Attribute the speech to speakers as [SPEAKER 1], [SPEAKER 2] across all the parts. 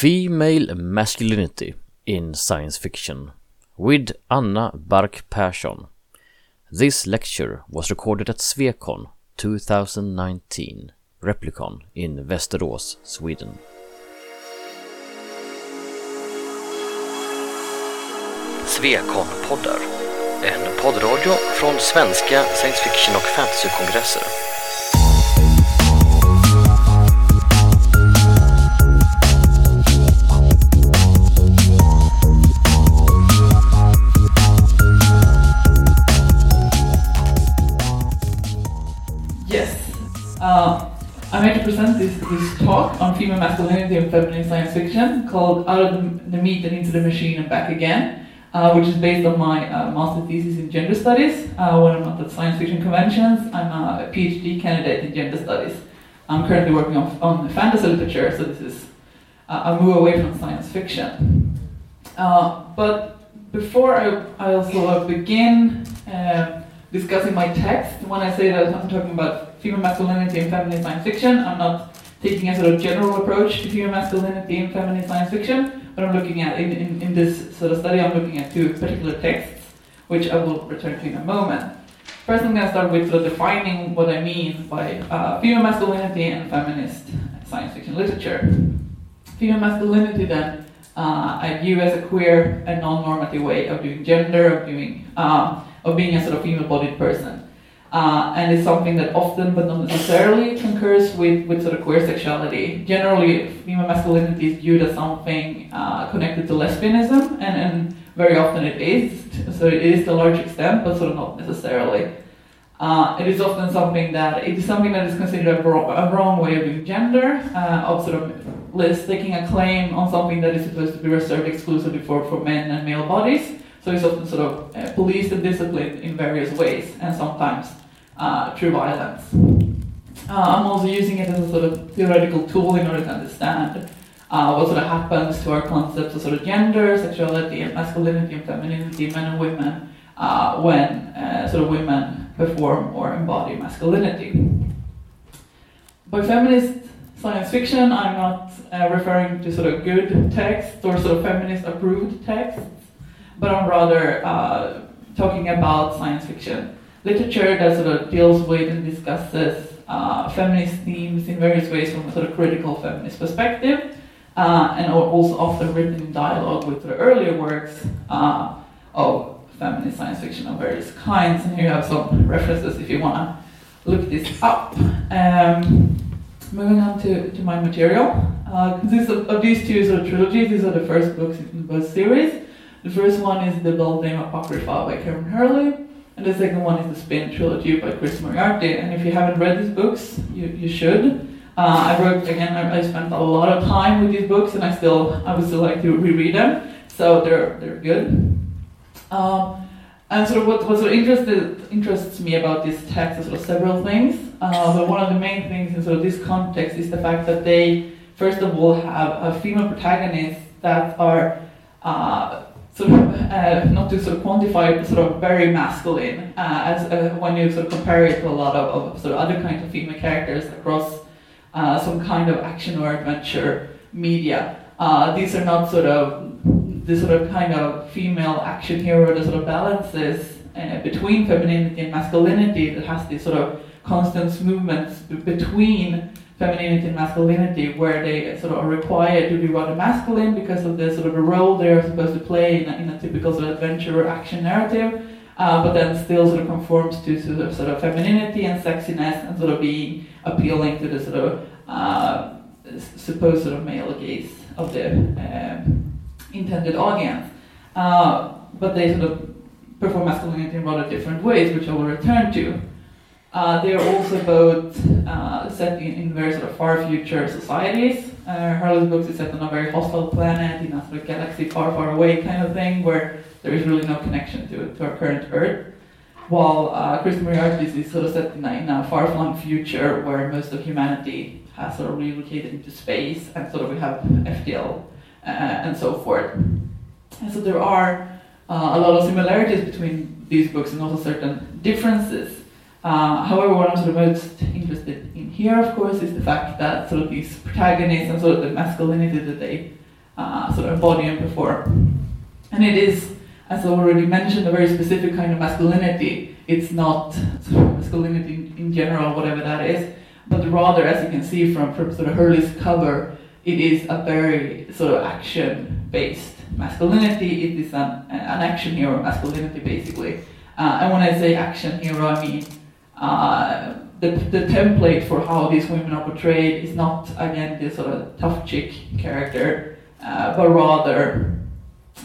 [SPEAKER 1] Female Masculinity in Science Fiction with Anna Bark Persson. This lecture was recorded at Swecon 2019, Replicon in Västerås, Sweden. Swecon-poddar. En poddradio från svenska science fiction och fantasykongresser.
[SPEAKER 2] Uh, I'm here to present this, this talk on female masculinity and feminine science fiction called Out of the, the Meat and Into the Machine and Back Again, uh, which is based on my uh, master thesis in gender studies. Uh, when I'm at science fiction conventions, I'm a PhD candidate in gender studies. I'm currently working on, on fantasy literature, so this is a move away from science fiction. Uh, but before I, I also begin uh, discussing my text, when I say that I'm talking about female masculinity and feminine science fiction, I'm not taking a sort of general approach to female masculinity and feminine science fiction, but I'm looking at, in, in, in this sort of study, I'm looking at two particular texts, which I will return to in a moment. First, I'm going to start with sort of defining what I mean by uh, female masculinity and feminist science fiction literature. Female masculinity, then, uh, I view as a queer and non-normative way of doing gender, of doing, uh, of being a sort of female-bodied person. Uh, and it's something that often, but not necessarily, concurs with, with sort of queer sexuality. Generally, female masculinity is viewed as something uh, connected to lesbianism, and, and very often it is. So it is to a large extent, but sort of not necessarily. Uh, it is often something that it is something that is considered a, wrong, a wrong way of doing gender, uh, of sort of taking a claim on something that is supposed to be reserved exclusively for, for men and male bodies. So it's often sort of uh, policed and disciplined in various ways, and sometimes uh, through violence. Uh, I'm also using it as a sort of theoretical tool in order to understand uh, what sort of happens to our concepts of sort of gender, sexuality, and masculinity and femininity, men and women, uh, when uh, sort of women perform or embody masculinity. By feminist science fiction, I'm not uh, referring to sort of good texts or sort of feminist approved texts, but I'm rather uh, talking about science fiction literature that sort of deals with and discusses uh, feminist themes in various ways from a sort of critical feminist perspective, uh, and also often written in dialogue with the earlier works uh, of feminist science fiction of various kinds. And here you have some references if you want to look this up. Um, moving on to, to my material. Uh, consists of, of, these two sort of trilogies. These are the first books in the both series. The first one is The Beldame Apocrypha by Kameron Hurley. And the second one is the Spin trilogy by Chris Moriarty. And if you haven't read these books, you, you should. Uh, I wrote again. I, I, spent a lot of time with these books, and I still I would still like to reread them. So they're they're good. Um, and sort of what, what sort of interested, interests me about this text is sort of several things. Uh, but one of the main things in sort of this context is the fact that they first of all have a female protagonists that are uh, sort of uh, not to sort of quantify it, sort of very masculine uh, as uh, when you sort of compare it to a lot of, of sort of other kinds of female characters across uh, some kind of action or adventure media. Uh, these are not sort of the sort of kind of female action hero that sort of balances uh, between femininity and masculinity that has these sort of constant movements between femininity and masculinity, where they sort of are required to be rather masculine because of the sort of the role they're supposed to play in a, in a typical sort of adventure or action narrative, uh, but then still sort of conforms to sort of, sort of femininity and sexiness and sort of being appealing to the sort of uh, supposed sort of male gaze of the um, intended audience. Uh, but they sort of perform masculinity in rather different ways, which I will return to. Uh, they are also both uh, set in, in, very sort of far future societies. Uh, Hurley's books is set on a very hostile planet in a sort of galaxy far, far away kind of thing, where there is really no connection to, to our current Earth. While uh, Chris Moriarty's is sort of set in a, in a far-flung future where most of humanity has sort of relocated into space, and sort of we have FTL uh, and so forth. And so there are uh, a lot of similarities between these books and also certain differences. Uh, however, what I'm sort of most interested in here, of course, is the fact that sort of these protagonists and sort of the masculinity that they uh, sort of embody and perform. And it is, as I already mentioned, a very specific kind of masculinity. It's not sort of masculinity in, in general, whatever that is, but rather, as you can see from, from sort of Hurley's cover, it is a very sort of action-based masculinity. It is an, an action hero masculinity, basically. Uh, and when I say action hero, I mean uh, the, the template for how these women are portrayed is not, again, this sort of tough chick character, uh, but rather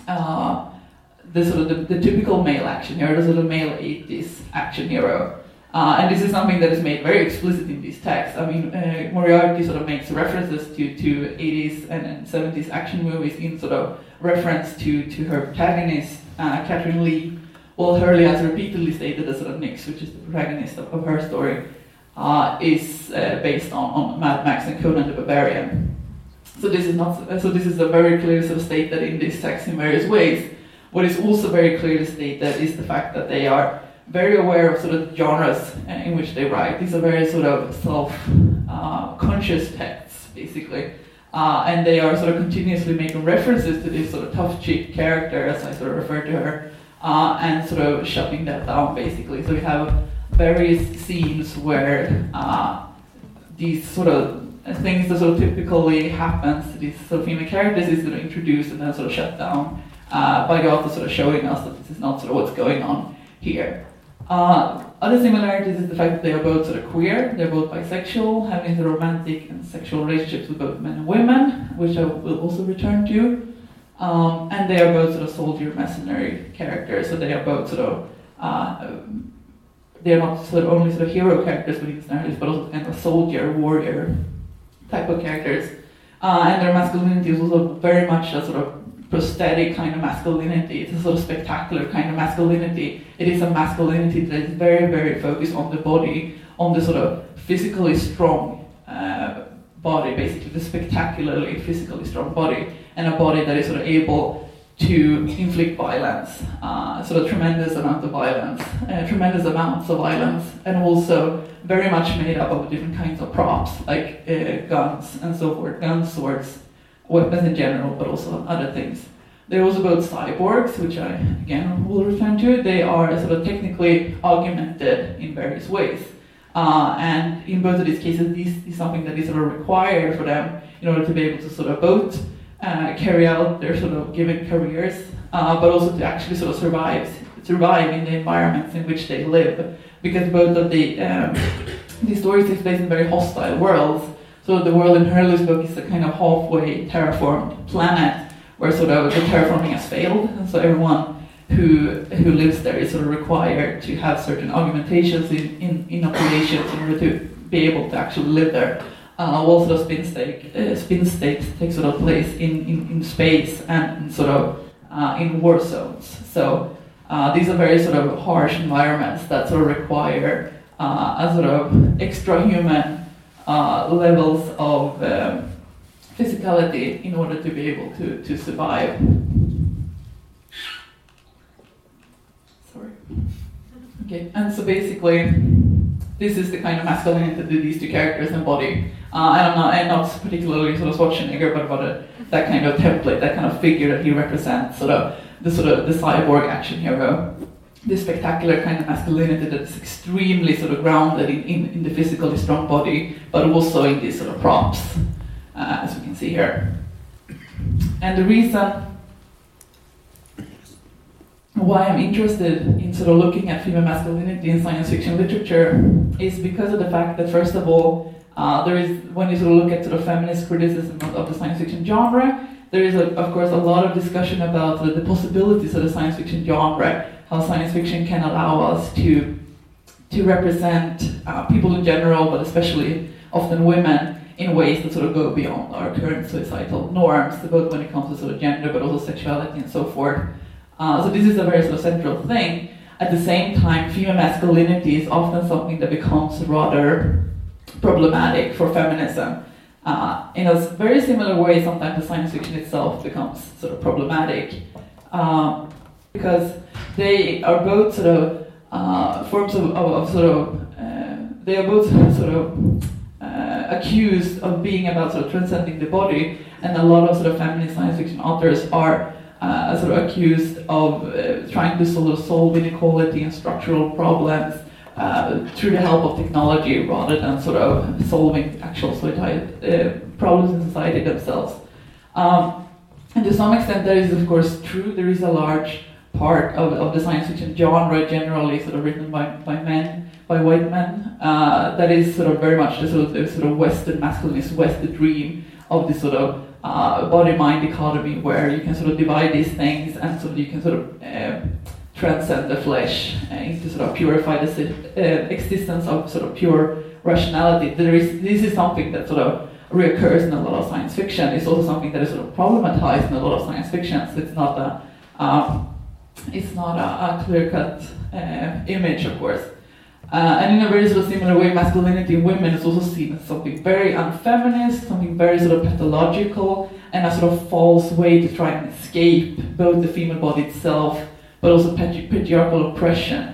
[SPEAKER 2] uh, the sort of the, the, typical male action hero, the sort of male 80s action hero. Uh, and this is something that is made very explicit in these texts. I mean, uh, Moriarty sort of makes references to, to 80s and, and 70s action movies in sort of reference to, to her protagonist, Catherine Li. Well, Hurley has repeatedly stated that sort of Nyx, which is the protagonist of, of her story, uh, is uh, based on, on Mad Max and Conan the Barbarian. So this is not. So this is a very clear sort of stated in this text in various ways. What is also very clearly stated is the fact that they are very aware of sort of genres in which they write. These are very sort of self-conscious uh, texts, basically. Uh, and they are sort of continuously making references to this sort of tough chick character, as I sort of refer to her, uh, and sort of shutting that down, basically. So we have various scenes where uh, these sort of things that sort of typically happens to these sort of female characters is sort of introduced and then sort of shut down uh, by the author sort of showing us that this is not sort of what's going on here. Uh, other similarities is the fact that they are both sort of queer, they're both bisexual, having the romantic and sexual relationships with both men and women, which I will also return to. Um, and they are both sort of soldier mercenary characters, so they are both sort of uh, they are not sort of only sort of hero characters within scenarios, but also kind of soldier, warrior type of characters. Uh, and their masculinity is also very much a sort of prosthetic kind of masculinity. It's a sort of spectacular kind of masculinity. It is a masculinity that is very, very focused on the body, on the sort of physically strong body, basically the spectacularly physically strong body, and a body that is sort of able to inflict violence, uh, sort of tremendous amount of violence, uh, tremendous amounts of violence, and also very much made up of different kinds of props, like uh, guns and so forth, guns, swords, weapons in general, but also other things. They're also both cyborgs, which I again will return to. They are sort of technically augmented in various ways. Uh, and in both of these cases, this is something that is sort of required for them in order to be able to sort of both uh, carry out their sort of given careers, uh, but also to actually sort of survive survive in the environments in which they live. Because both of the um, these stories take place in very hostile worlds. So the world in Hurley's book is a kind of halfway terraformed planet where sort of the terraforming has failed, and so everyone who who lives there is sort of required to have certain augmentations in, in, in operations in order to be able to actually live there uh, sort of spin state, uh, spin states take sort of place in, in, in space and sort of uh, in war zones. So uh, these are very sort of harsh environments that sort of require uh, a sort of extra human uh, levels of um, physicality in order to be able to, to survive. Sorry. Okay, and so basically, this is the kind of masculinity that these two characters embody. Uh, I'm not, I'm not particularly sort of Schwarzenegger, but about a, that kind of template, that kind of figure that he represents, sort of the sort of the cyborg action hero. This spectacular kind of masculinity that is extremely sort of grounded in, in, in the physically strong body, but also in these sort of props, uh, as we can see here. And the reason why I'm interested in sort of looking at female masculinity in science fiction literature is because of the fact that, first of all, uh, there is, when you sort of look at sort of feminist criticism of, of the science fiction genre, there is, a, of course, a lot of discussion about the, the possibilities of the science fiction genre, how science fiction can allow us to, to represent uh, people in general, but especially often women, in ways that sort of go beyond our current societal norms, both when it comes to sort of gender, but also sexuality and so forth. Uh, so this is a very sort of central thing. At the same time, female masculinity is often something that becomes rather problematic for feminism. Uh, in a very similar way, sometimes the science fiction itself becomes sort of problematic um, because they are both sort of uh, forms of, of, of, sort of uh, they are both sort of uh, accused of being about sort of transcending the body, and a lot of sort of feminist science fiction authors are uh, sort of accused of uh, trying to sort of solve inequality and structural problems uh, through the help of technology rather than sort of solving actual uh, problems in society themselves. Um, and to some extent, that is of course true. There is a large part of, of the science fiction genre generally sort of written by, by men, by white men, uh, that is sort of very much the sort of, the sort of Western masculinist, Western dream of this sort of uh, body-mind economy where you can sort of divide these things and of you can sort of uh, transcend the flesh uh, into sort of purify the uh, existence of sort of pure rationality. There is, this is something that sort of reoccurs in a lot of science fiction. It's also something that is sort of problematized in a lot of science fiction. So it's not a, um, it's not a, a clear-cut uh, image, of course. Uh, and in a very sort of similar way, masculinity in women is also seen as something very unfeminist, something very sort of pathological, and a sort of false way to try and escape both the female body itself, but also patriarchal oppression.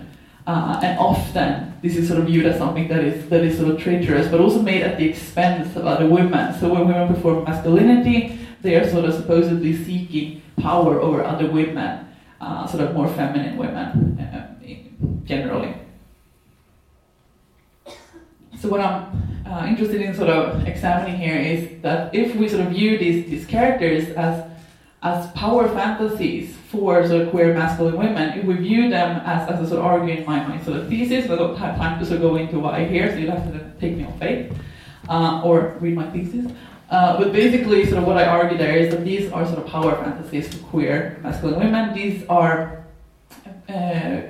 [SPEAKER 2] Uh, and often this is sort of viewed as something that is that is sort of traitorous, but also made at the expense of other women. So when women perform masculinity, they are sort of supposedly seeking power over other women, uh, sort of more feminine women, uh, generally. So what I'm uh, interested in sort of examining here is that if we sort of view these, these characters as as power fantasies for sort of queer masculine women, if we view them as, as a sort of arguing my, my sort of thesis, I don't have time to sort of go into why here, so you'll have to take me on faith, uh, or read my thesis. Uh, but basically, sort of what I argue there is that these are sort of power fantasies for queer masculine women. These are uh,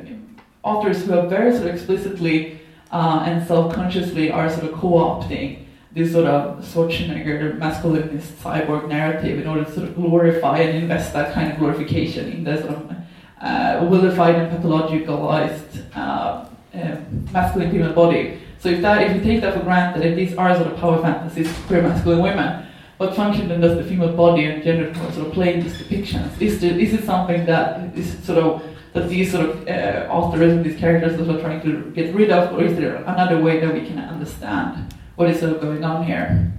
[SPEAKER 2] authors who have very sort of explicitly uh, and self-consciously are sort of co-opting this sort of Schwarzenegger masculinist cyborg narrative in order to sort of glorify and invest that kind of glorification in the sort of uh, vilified and pathologicalized uh, um, masculine human body. So if that, if you take that for granted, if these are sort of power fantasies for queer masculine women, what function then does the female body and gender sort of play in these depictions? Is, there, is it something that is sort of that these sort of uh, authors and these characters that are trying to get rid of, or is there another way that we can understand what is sort of going on here?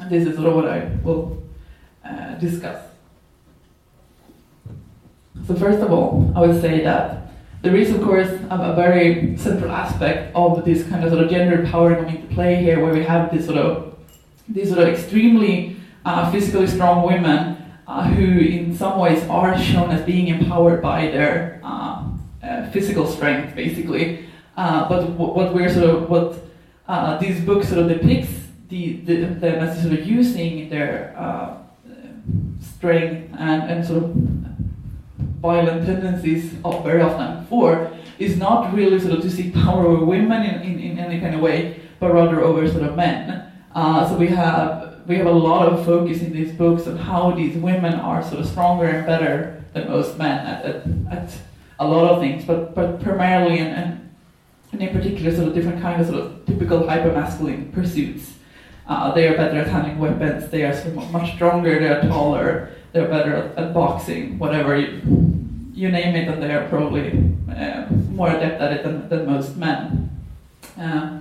[SPEAKER 2] And this is sort of what I will uh, discuss. So first of all, I would say that there is, of course, a, very central aspect of this kind of sort of gender power coming into play here, where we have this sort of these sort of extremely uh, physically strong women uh, who in some ways are shown as being empowered by their uh, uh, physical strength, basically. Uh, but what we're sort of what uh, these books sort of depicts the, the them as sort of using their uh, strength and, and sort of violent tendencies very often for is not really sort of to seek power over women in, in, in any kind of way, but rather over sort of men. so we have we have a lot of focus in these books on how these women are sort of stronger and better than most men at, at, at a lot of things, but, but primarily and, and, and in particular sort of different kind of sort of typical hypermasculine pursuits. Uh, they are better at handling weapons, they are sort of much stronger, they are taller, they're better at, at boxing, whatever you, you name it, and they are probably uh, more adept at it than, than most men. Uh,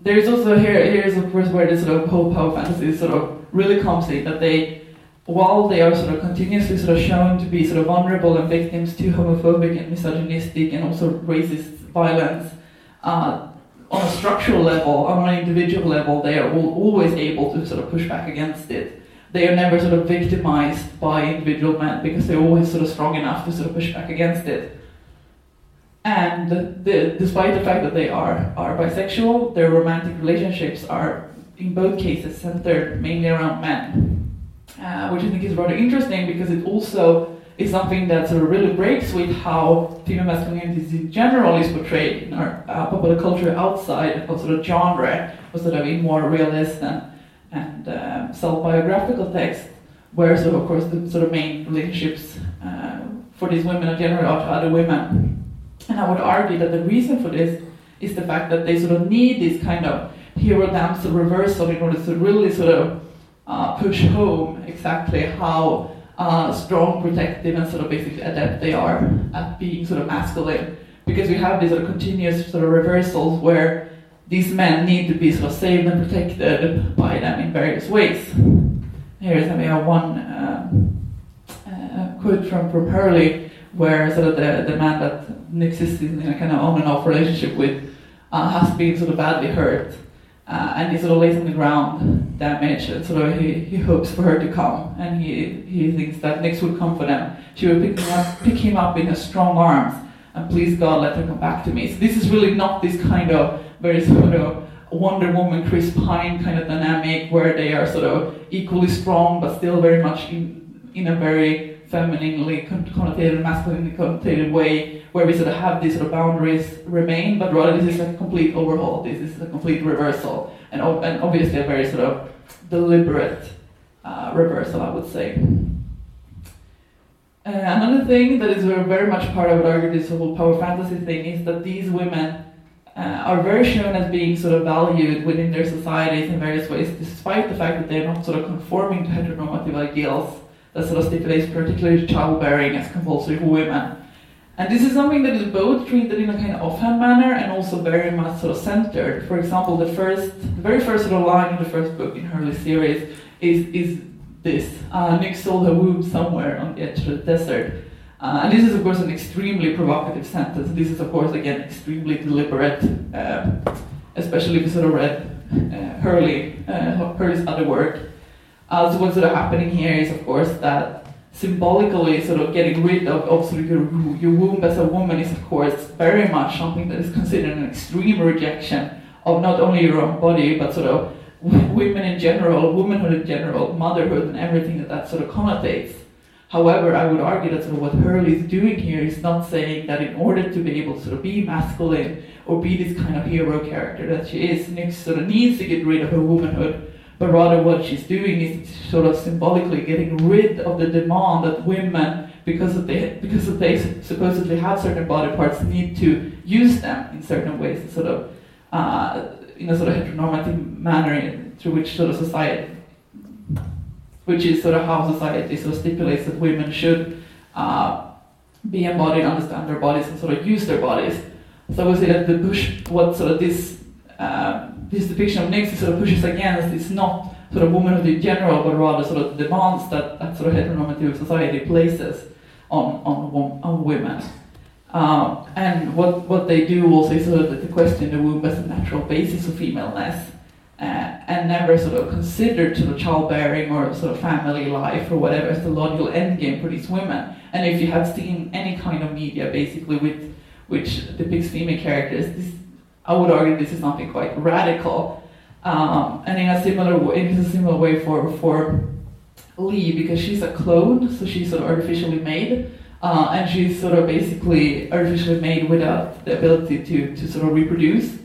[SPEAKER 2] there's also here here's of course where this sort of whole power fantasy sort of really comes in that they while they are sort of continuously sort of shown to be sort of vulnerable and victims to homophobic and misogynistic and also racist violence, uh, on a structural level, on an individual level, they are always able to sort of push back against it. They are never sort of victimized by individual men because they're always sort of strong enough to sort of push back against it. And the, despite the fact that they are, are bisexual, their romantic relationships are, in both cases, centered mainly around men. Uh, which I think is rather interesting because it also is something that sort of really breaks with how female masculinity in general is portrayed in our uh, popular culture outside of sort of genre, or sort of in more realist and, and um, self-biographical text, where sort of, of course the sort of main relationships uh, for these women are generally to other women. And I would argue that the reason for this is the fact that they sort of need this kind of hero damsel reversal in order to really sort of uh, push home exactly how uh, strong, protective, and sort of basically adept they are at being sort of masculine. Because we have these sort of continuous sort of reversals where these men need to be sort of saved and protected by them in various ways. here is I mean, one um, uh, quote from, from Hurley where sort of the, the man that Nyx is in a kind of on and off relationship with uh, has been sort of badly hurt. Uh, and he sort of lays on the ground damaged and sort of he, he hopes for her to come and he, he thinks that Nyx would come for them. She would pick him, up, pick him up in her strong arms and please God let her come back to me. So this is really not this kind of very sort of Wonder Woman, Chris Pine kind of dynamic where they are sort of equally strong but still very much in, in a very femininely connotated, masculinely connotated way, where we sort of have these sort of boundaries remain, but rather this is a complete overhaul. This is a complete reversal, and, and obviously a very sort of deliberate uh, reversal, I would say. Uh, another thing that is very much part, I would argue, this whole power fantasy thing is that these women uh, are very shown as being sort of valued within their societies in various ways, despite the fact that they're not sort of conforming to heteronormative ideals that sort of stipulates particularly childbearing as compulsory for women. And this is something that is both treated in a kind of offhand manner and also very much sort of centered. For example, the first, the very first sort of line in the first book in Hurley series is, is this, uh, Nyx sold her womb somewhere on the edge of the desert. Uh, and this is, of course, an extremely provocative sentence. This is, of course, again, extremely deliberate, um, especially if you sort of read uh, Hurley, uh, Hurley's other work. Uh, so what's sort of happening here is, of course, that symbolically sort of getting rid of, of sort of your, your womb as a woman is, of course, very much something that is considered an extreme rejection of not only your own body, but sort of women in general, womanhood in general, motherhood, and everything that that sort of connotates. However, I would argue that sort of what Hurley is doing here is not saying that in order to be able to sort of be masculine or be this kind of hero character that she is, Nyx sort of needs to get rid of her womanhood but rather what she's doing is sort of symbolically getting rid of the demand that women, because of they because of they supposedly have certain body parts, need to use them in certain ways, sort of uh, in a sort of heteronormative manner through which sort of society, which is sort of how society sort of stipulates that women should uh, be embodied, understand their bodies, and sort of use their bodies. So I would say that the push, what sort of this. Uh, this depiction of Nyx sort of pushes against is not sort of womanhood in general, but rather sort of demands that, that sort of heteronormative society places on, on, on women. Um, and what, what they do also is sort of to question the womb as a natural basis of femaleness. Uh, and never sort of considered sort of childbearing or sort of family life or whatever as the logical endgame for these women. And if you have seen any kind of media basically with which depicts female characters, this I would argue this is something quite radical. Um, and in a similar way, in a similar way for, for Li, because she's a clone, so she's sort of artificially made, uh, and she's sort of basically artificially made without the ability to, to sort of reproduce,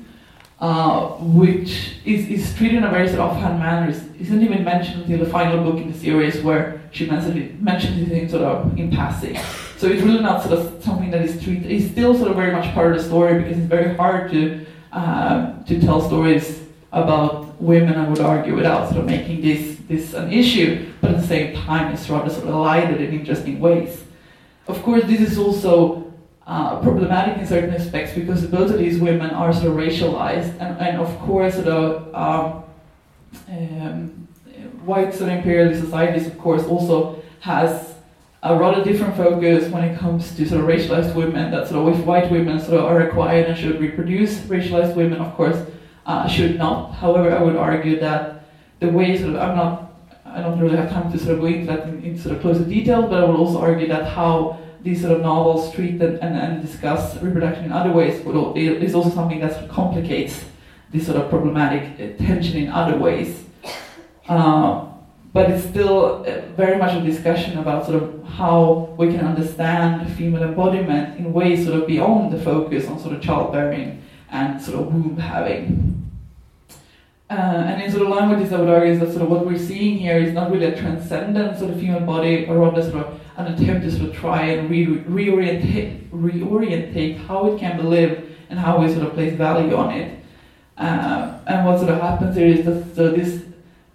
[SPEAKER 2] uh, which is, is treated in a very sort of offhand manner. It isn't even mentioned until the final book in the series where she mentioned it, mentioned it in sort of in passing. So it's really not sort of something that is treated. It's still sort of very much part of the story because it's very hard to uh, to tell stories about women, I would argue, without sort of making this, this an issue, but at the same time, it's rather sort of lighted in interesting ways. Of course, this is also uh, problematic in certain aspects because both of these women are sort of racialized, and, and of course, sort of um, um, white sort of imperialist societies, of course, also has a rather different focus when it comes to sort of racialized women. That sort of if white women sort of are required and should reproduce, racialized women, of course, uh, should not. However, I would argue that the way sort of I'm not, I don't really have time to sort of go into that in, in sort of closer detail, but I would also argue that how these sort of novels treat and, and, and discuss reproduction in other ways is also something that sort of complicates this sort of problematic tension in other ways. Uh, but it's still uh, very much a discussion about sort of how we can understand female embodiment in ways sort of beyond the focus on sort of childbearing and sort of womb having. Uh, and in sort of line with this, I would argue that sort of what we're seeing here is not really a transcendent sort of female body, but rather sort of an attempt to sort of try and re- reorientate, reorientate how it can be lived and how we sort of place value on it. Uh, and what sort of happens here is that so this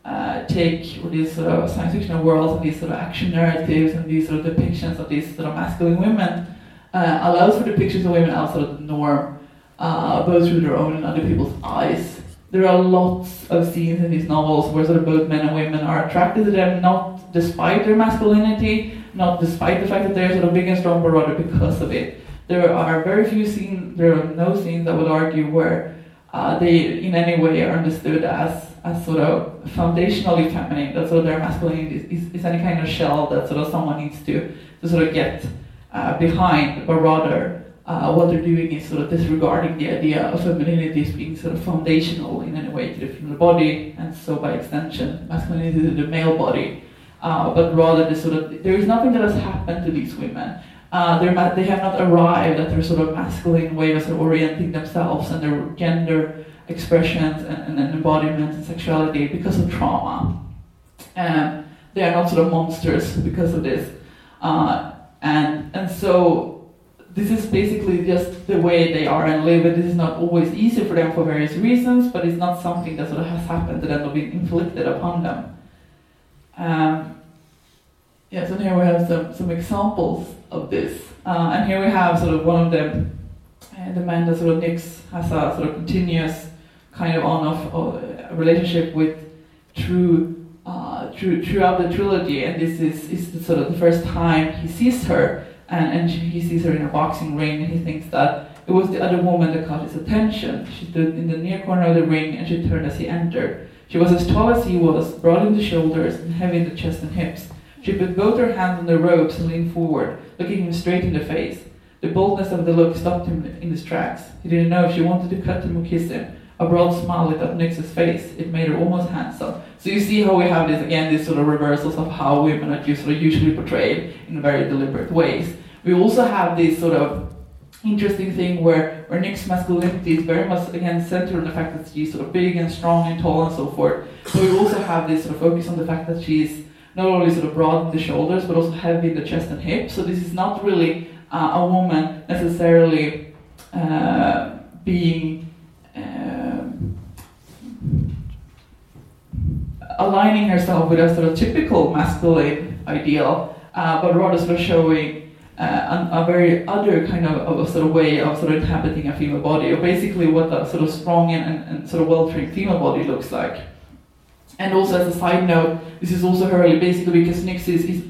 [SPEAKER 2] uh, take these sort of science fiction worlds and these sort of action narratives and these sort of depictions of these sort of masculine women uh, allows for depictions of women outside of the norm, uh, both through their own and other people's eyes. there are lots of scenes in these novels where sort of both men and women are attracted to them, not despite their masculinity, not despite the fact that they're sort of big and strong, but rather because of it. There are very few scenes, there are no scenes, I would argue, where uh, they in any way are understood as, sort of foundationally feminine, that sort of their masculinity is, is, is any kind of shell that sort of someone needs to, to sort of get uh, behind, but rather uh, what they're doing is sort of disregarding the idea of femininity as being sort of foundational in any way to the female body, and so by extension, masculinity to the male body. Uh, but rather, the sort of there is nothing that has happened to these women. Uh, they have not arrived at their sort of masculine way of, sort of orienting themselves and their gender expressions and, and embodiment and sexuality because of trauma. Um, they are not sort of monsters because of this. Uh, and, and so this is basically just the way they are and live, and this is not always easy for them for various reasons, but it's not something that sort of has happened to them or been inflicted upon them. Um, yes, and here we have some, some examples of this. Uh, and here we have sort of one of them, uh, the man that sort of Nyx has a sort of continuous kind of on-off uh, relationship with uh, through, throughout the trilogy, and this is, is sort of the first time he sees her, and, and she, he sees her in a boxing ring, and he thinks that it was the other woman that caught his attention. She stood in the near corner of the ring, and she turned as he entered. She was as tall as he was, broad in the shoulders, and heavy in the chest and hips. She put both her hands on the ropes and leaned forward, looking him straight in the face. The boldness of the look stopped him in his tracks. He didn't know if she wanted to cut him or kiss him. A broad smile lit up Nyx's face. It made her almost handsome. So you see how we have this again, these sort of reversals of how women are sort of usually portrayed in very deliberate ways. We also have this sort of interesting thing where, where Nyx's masculinity is very much again centered on the fact that she's sort of big and strong and tall and so forth. But we also have this sort of focus on the fact that she's not only sort of broad in the shoulders but also heavy in the chest and hips. So this is not really uh, a woman necessarily uh, being aligning herself with a sort of typical masculine ideal, uh, but rather sort of showing uh, a, a, very other kind of, of, a sort of way of sort of inhabiting a female body, or basically what a sort of strong and, and, and sort of well-trained female body looks like. And also as a side note, this is also her basically because Nyx is, is,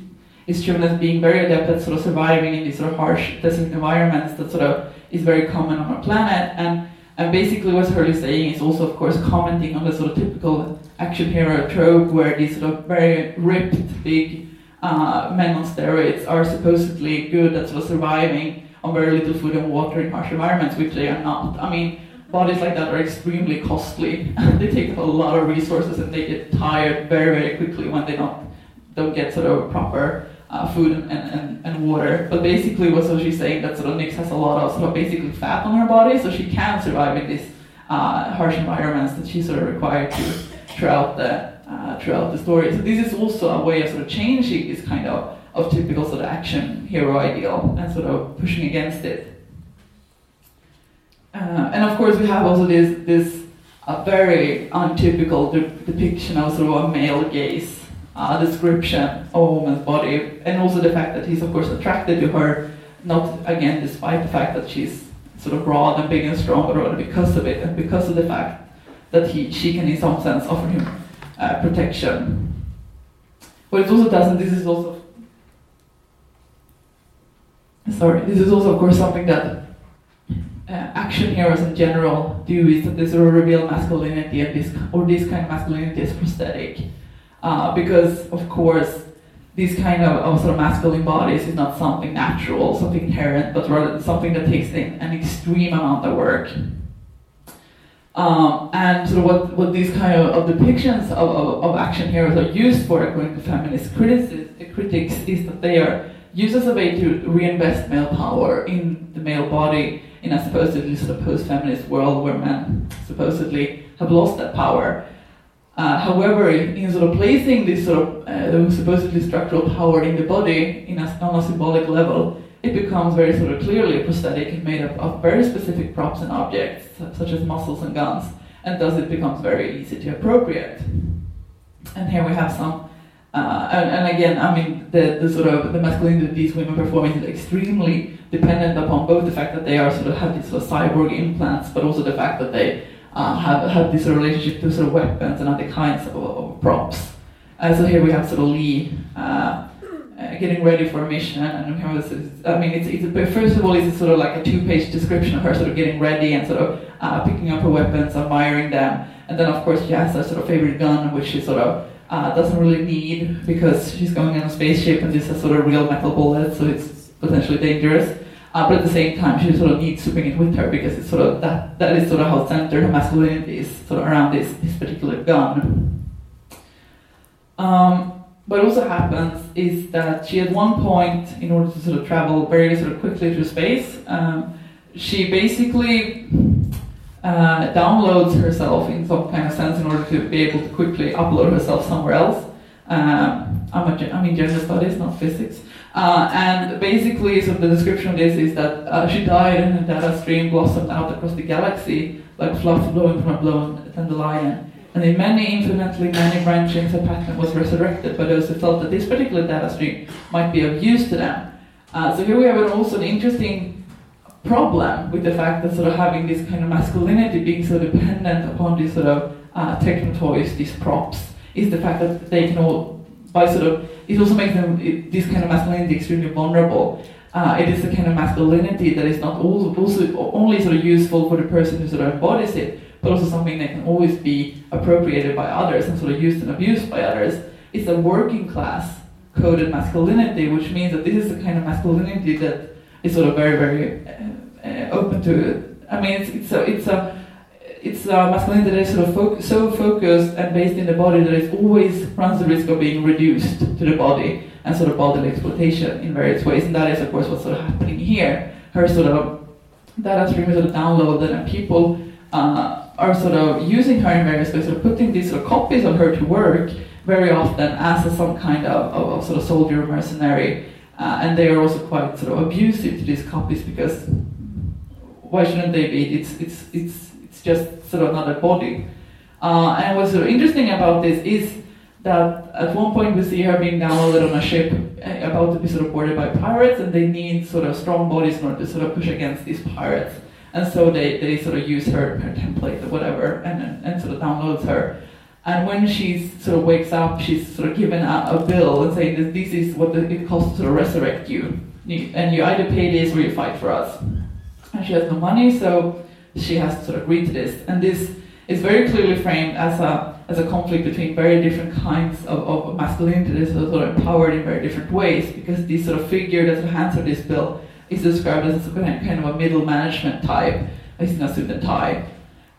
[SPEAKER 2] is shown as being very adept at sort of surviving in these sort of harsh desert environments that sort of is very common on our planet. And and basically what Hurley's saying is also of course commenting on the sort of typical action hero trope where these sort of very ripped, big uh, men on steroids are supposedly good at sort of surviving on very little food and water in harsh environments, which they are not. I mean, bodies like that are extremely costly. they take up a lot of resources and they get tired very, very quickly when they don't don't get sort of proper uh, food and, and, and water. But basically, what so she's saying that sort of Nyx has a lot of sort of basically fat on her body, so she can survive in these uh, harsh environments that she's sort of required to throughout the uh, throughout the story. So this is also a way of sort of changing this kind of of typical sort of action hero ideal and sort of pushing against it. Uh, and of course, we have also this this a very untypical de- depiction of sort of a male gaze uh, description of a woman's body, and also the fact that he's of course attracted to her, not again despite the fact that she's sort of broad and big and strong, but rather because of it and because of the fact that he, she can in some sense offer him uh, protection. What it also does, and this is also, sorry, this is also of course something that uh, action heroes in general do is that they sort of reveal masculinity and this, or this kind of masculinity is prosthetic. Uh, because of course these kind of, of, sort of masculine bodies is not something natural, something inherent, but rather something that takes in an extreme amount of work. Um, and sort of what, what these kind of, of depictions of, of, of, action heroes are used for, according to feminist critics, is that they are used as a way to reinvest male power in the male body in a supposedly sort of post-feminist world where men supposedly have lost that power. Uh, however, in sort of placing this sort of uh, supposedly structural power in the body in a, on a symbolic level, it becomes very sort of clearly prosthetic and made up of very specific props and objects, such as muscles and guns, and thus it becomes very easy to appropriate. And here we have some, uh, and, and, again, I mean, the, the sort of the masculinity that these women perform is extremely dependent upon both the fact that they are sort of have these sort of cyborg implants, but also the fact that they uh, have, have this sort of relationship to sort of weapons and other kinds of, of props. Uh, so here we have sort of Li uh, uh, getting ready for a mission, and have this, I mean, it's, it's first of all, it's sort of like a two-page description of her sort of getting ready and sort of uh, picking up her weapons, admiring them, and then of course she has a sort of favorite gun, which she sort of uh, doesn't really need because she's going on a spaceship and this has sort of real metal bullets, so it's potentially dangerous. Uh, but at the same time, she sort of needs to bring it with her because it's sort of that that is sort of how centered her masculinity is sort of around this this particular gun. Um, what also happens is that she at one point, in order to sort of travel very sort of quickly through space, um, she basically uh, downloads herself in some kind of sense in order to be able to quickly upload herself somewhere else. Um, I'm, a, I'm in gender studies, not physics. Uh, and basically, so the description of this is that uh, she died and her data stream blossomed out across the galaxy like fluff blowing from a blown dandelion. And in many, infinitely many branchings, her pattern was resurrected by those who felt that this particular data stream might be of use to them. Uh, so here we have also an interesting problem with the fact that sort of having this kind of masculinity being so dependent upon these sort of uh, techno toys, these props, is the fact that they can all, by sort of, it also makes them, it, this kind of masculinity extremely vulnerable. Uh, it is a kind of masculinity that is not also, also only sort of useful for the person who sort of embodies it, but also something that can always be appropriated by others and sort of used and abused by others. It's a working class coded masculinity, which means that this is the kind of masculinity that is sort of very, very uh, uh, open to. I mean, it's, it's a it's a it's a masculinity that is sort of fo- so focused and based in the body that it always runs the risk of being reduced to the body and sort of bodily exploitation in various ways. And that is, of course, what's sort of happening here. Her sort of data stream is sort of downloaded, and people uh, are sort of using her in various ways, sort of putting these sort of copies of her to work very often as a, some kind of, of, of, sort of soldier mercenary. Uh, and they are also quite sort of abusive to these copies because why shouldn't they be? It's, it's, it's just sort of another body. Uh, and what's sort of interesting about this is that at one point we see her being downloaded on a ship eh, about to be sort of boarded by pirates, and they need sort of strong bodies in order to sort of push against these pirates. And so they, they sort of use her, her template or whatever and, and sort of downloads her. And when she sort of wakes up, she's sort of given a, a bill and saying that this is what the, it costs to resurrect you. you. And you either pay this or you fight for us. And she has no money, so she has to sort of agree to this. And this is very clearly framed as a, as a conflict between very different kinds of, of masculinity that sort of empowered in very different ways, because this sort of figure that sort of this bill is described as a kind of a middle management type, as in a suit and tie.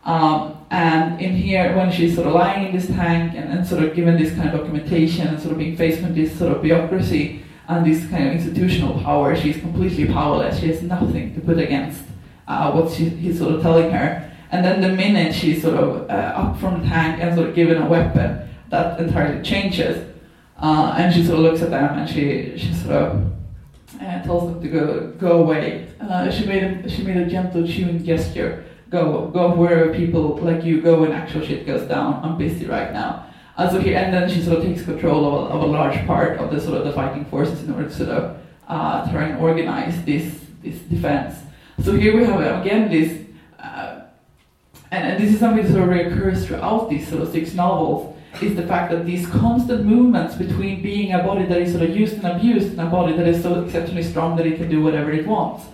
[SPEAKER 2] Um, and in here, when she's sort of lying in this tank and, and sort of given this kind of documentation and sort of being faced with this sort of bureaucracy and this kind of institutional power, she's completely powerless. She has nothing to put against uh, what she, he's sort of telling her. And then the minute she's sort of uh, up from the tank and sort of given a weapon, that entirely changes. Uh, and she sort of looks at them and she, she sort of and tells them to go go away. Uh, she made a, she made a gentle chewing gesture. Go go wherever people like you go when actual shit goes down. I'm busy right now. Uh, so he, and then she sort of takes control of a, of a large part of the sort of the fighting forces in order to sort of uh, try and organize this this defense. So here we have again this, uh, and, and this is something that sort of recurs throughout these sort of six novels is the fact that these constant movements between being a body that is sort of used and abused and a body that is so exceptionally strong that it can do whatever it wants.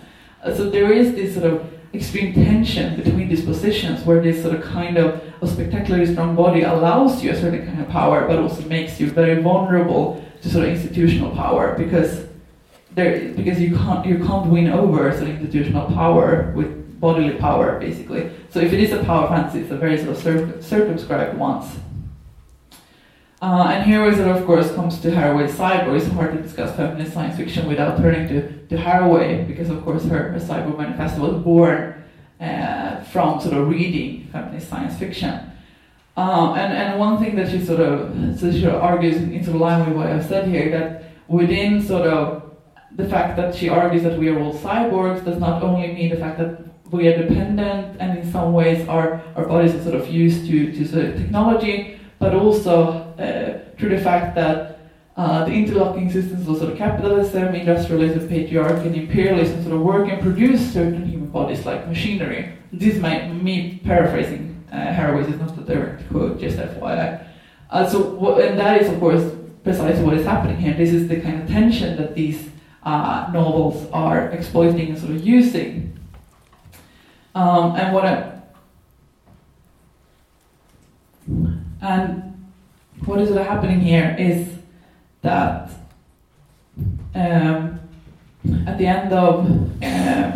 [SPEAKER 2] Uh, so there is this sort of extreme tension between these positions where this sort of kind of a spectacularly strong body allows you a certain kind of power but also makes you very vulnerable to sort of institutional power because there because you can't you can't win over sort of institutional power with bodily power basically. So if it is a power fantasy, it's a very sort of circumscribed one. Uh, and here it, of course, comes to Haraway's cyborg. It's hard to discuss feminist science fiction without turning to, to Haraway, because, of course, her, her cyborg manifesto was born uh, from sort of reading feminist science fiction. Uh, and, and one thing that she sort of, so she argues in sort of line with what I've said here, that within sort of the fact that she argues that we are all cyborgs does not only mean the fact that we are dependent and in some ways our, our bodies are sort of used to, to sort of technology, but also uh, through the fact that uh, the interlocking systems of sort of capitalism, industrialism, patriarchy, and imperialism sort of work and produce certain human bodies like machinery. This is my, me paraphrasing uh, Haraway's. It's not a direct quote, just FYI. Uh, so, and that is, of course, precisely what is happening here. This is the kind of tension that these uh, novels are exploiting and sort of using. Um, and what I, and what is happening here is that um, at the end of uh,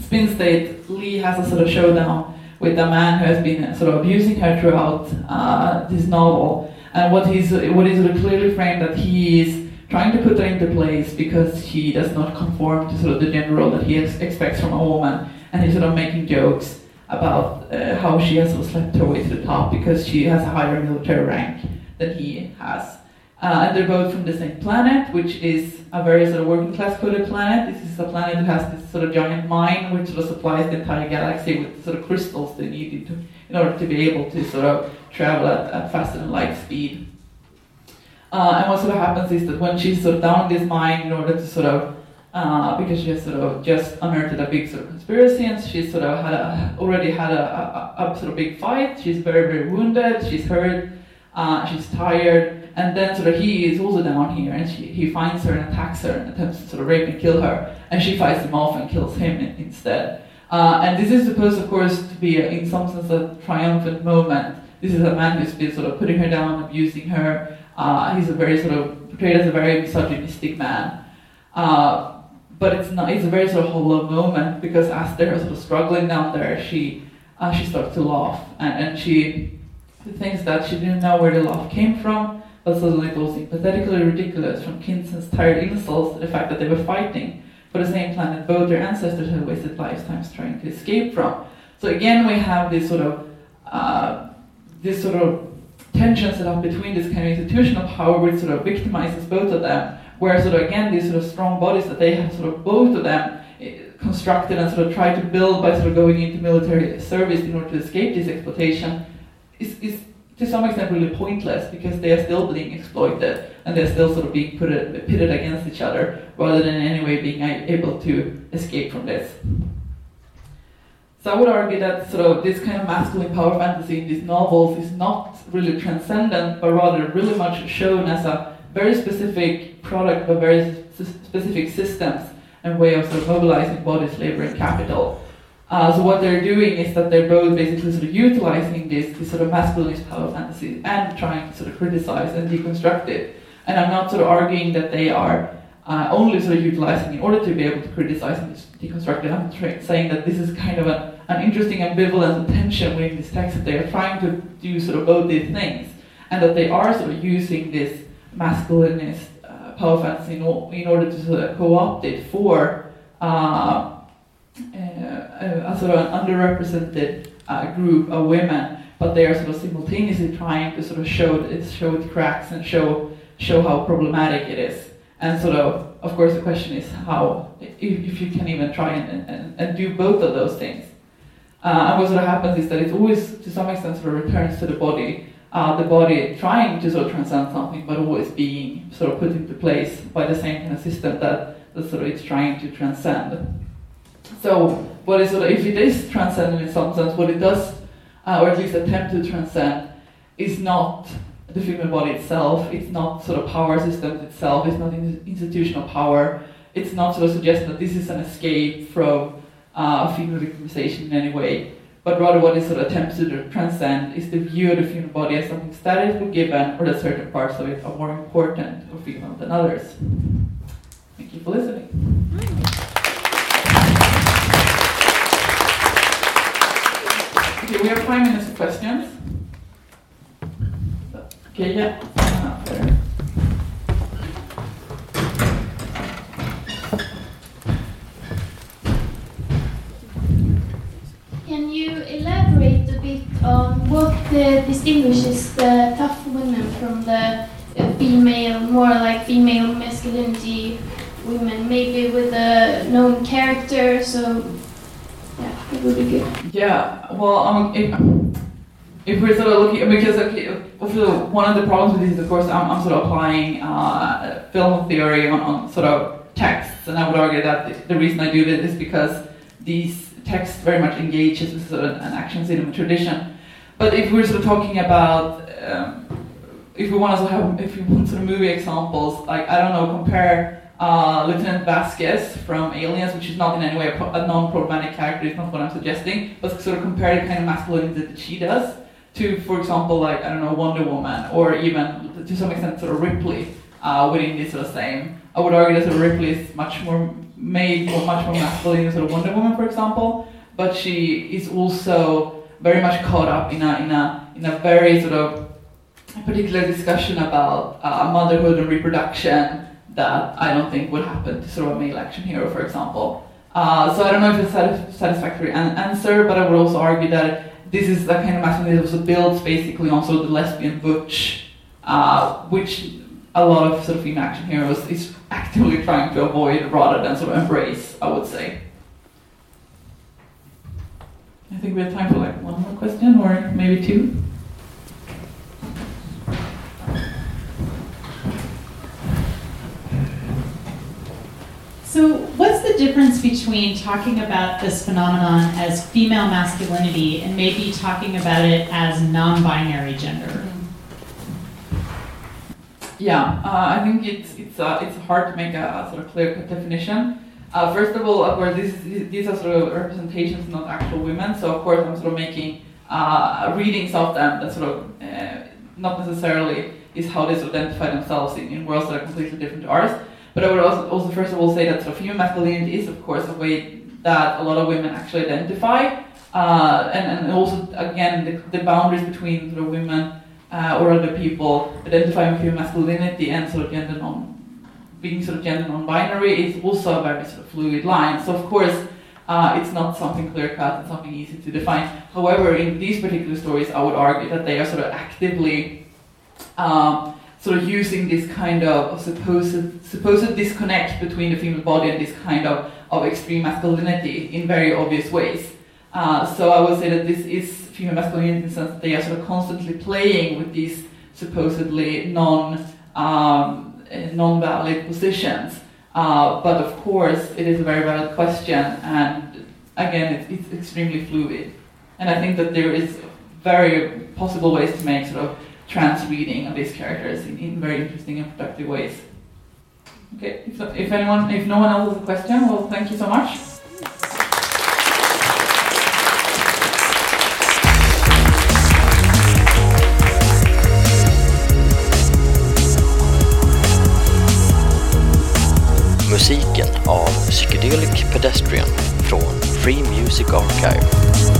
[SPEAKER 2] Spin State, Li has a sort of showdown with a man who has been sort of abusing her throughout uh, this novel, and what he's what is clearly framed that he is trying to put her into place because she does not conform to sort of the gender role that he expects from a woman, and he's sort of making jokes about uh, how she has sort of slept her way to the top because she has a higher military rank than he has. Uh, and they're both from the same planet, which is a very sort of working class coded planet. This is a planet that has this sort of giant mine, which sort of supplies the entire galaxy with sort of crystals they need to, in order to be able to sort of travel at, at faster than light speed. Uh, and what sort of happens is that when she's sort of down this mine in order to sort of, uh, because she has sort of just unearthed a big sort of conspiracy and she's sort of had a, already had a, a, a sort of big fight, she's very, very wounded, she's hurt, uh, she's tired, and then sort of he is also down here, and she, he finds her and attacks her and attempts to sort of rape and kill her, and she fights him off and kills him in, instead. Uh, and this is supposed, of course, to be, a, in some sense, a triumphant moment. This is a man who's been sort of putting her down, abusing her. Uh, he's a very sort of portrayed as a very misogynistic man. Uh, but it's not. It's a very sort of hollow moment because as they're sort of struggling down there, she uh, she starts to laugh and, and she thinks that she didn't know where the laugh came from but suddenly it was pathetically ridiculous from Kinson's tired insults to the fact that they were fighting for the same planet both their ancestors had wasted lifetimes trying to escape from. So again, we have this sort of uh, this sort of tension set up between this kind of institutional power, which sort of victimizes both of them, where sort of again these sort of strong bodies that they have sort of both of them eh, constructed and sort of tried to build by sort of going into military service in order to escape this exploitation is, is to some extent really pointless because they are still being exploited and they're still sort of being put, pitted against each other rather than in any way being able to escape from this. So I would argue that sort of this kind of masculine power fantasy in these novels is not really transcendent, but rather really much shown as a very specific product of very specific systems and way of sort of mobilizing bodies, labor, and capital. Uh, so what they're doing is that they're both basically sort of utilizing this, this sort of masculinist power fantasy and trying to sort of criticize and deconstruct it. And I'm not sort of arguing that they are uh, only sort of utilizing in order to be able to criticize and deconstruct it. I'm tra- saying that this is kind of a, an interesting ambivalence and tension within this text that they are trying to do sort of both these things, and that they are sort of using this masculinist uh, power fantasy in, o- in, order to sort of co-opt it for uh, uh, a sort of an underrepresented uh, group of women, but they are sort of simultaneously trying to sort of show show cracks and show show how problematic it is. And sort of, of course, the question is how if, if you can even try and, and, and do both of those things. Uh, and what sort of happens is that it always, to some extent, sort of returns to the body. Uh, the body trying to sort of transcend something, but always being sort of put into place by the same kind of system that, that sort of it's trying to transcend. So what is sort of, if it is transcendent in some sense, what it does, uh, or at least attempt to transcend, is not the female body itself. It's not sort of power systems itself. It's not in institutional power. It's not sort of suggesting that this is an escape from uh, female victimization in any way. But rather, what it sort of attempts to transcend is the view of the female body as something statically given, or that certain parts of it are more important or female than others. Thank you for listening. Okay, we have five minutes for questions. Okay, yeah.
[SPEAKER 3] Can you elaborate a bit on what uh, distinguishes the tough women from the uh, female, more like female masculinity women, maybe with a known character, so yeah, it would be good.
[SPEAKER 2] Yeah, well, um, if, if we're sort of looking, because okay, one of the problems with this is, of course, I'm, I'm sort of applying uh, film theory on, on, sort of texts, and I would argue that the, reason I do this is because these texts very much engages with sort of an action cinema tradition. but if we're sort of talking about, um, if we want to have, if we want sort of movie examples, like I don't know, compare uh, Lieutenant Vasquez from Aliens, which is not in any way a, pro- a non-problematic character, it's not what I'm suggesting, but sort of compare the kind of masculinity that she does to, for example, like, I don't know, Wonder Woman, or even to some extent sort of Ripley uh, within this sort of same. I would argue that sort of Ripley is much more made or much more masculine than sort of Wonder Woman, for example, but she is also very much caught up in a, in a, in a very sort of particular discussion about uh, motherhood and reproduction that I don't think would happen to sort of a male action hero, for example. Uh, so I don't know if it's a satisfactory an- answer, but I would also argue that this is the kind of masculinity that also builds basically on sort of the lesbian butch, uh, which a lot of sort of female action heroes is actively trying to avoid rather than sort of embrace, I would say. I think we have time for like one more question or maybe two.
[SPEAKER 4] So, what's the difference between talking about this phenomenon as female masculinity and maybe talking about it as non binary gender?
[SPEAKER 2] Yeah, uh, I think it's it's uh, it's hard to make a, a sort of clear cut definition. Uh, first of all, of course, this is, these are sort of representations, not actual women. So of course, I'm sort of making uh, readings of them that sort of uh, not necessarily is how they identify themselves in, in worlds that are completely different to ours. But I would also, also first of all say that sort of female masculinity is, of course, a way that a lot of women actually identify, uh, and and also again the, the boundaries between sort of women uh, or other people identifying with female masculinity and sort of gender non being sort of gender non-binary is also a very sort of fluid line. So of course, uh, it's not something clear cut and something easy to define. However, in these particular stories, I would argue that they are sort of actively um, sort of using this kind of supposed supposed disconnect between the female body and this kind of, of extreme masculinity in very obvious ways. Uh, so I would say that this is female masculinity in the sense that they are sort of constantly playing with these supposedly non um, non-valid positions. Uh, but of course, it is a very valid question, and again, it's, it's extremely fluid. And I think that there is very possible ways to make sort of trans reading of these characters in, in very interesting and productive ways. Okay, if, if anyone, if no one else has a question, well, thank you so much.
[SPEAKER 1] Musiken av Psychedelic Pedestrian från Free Music Archive.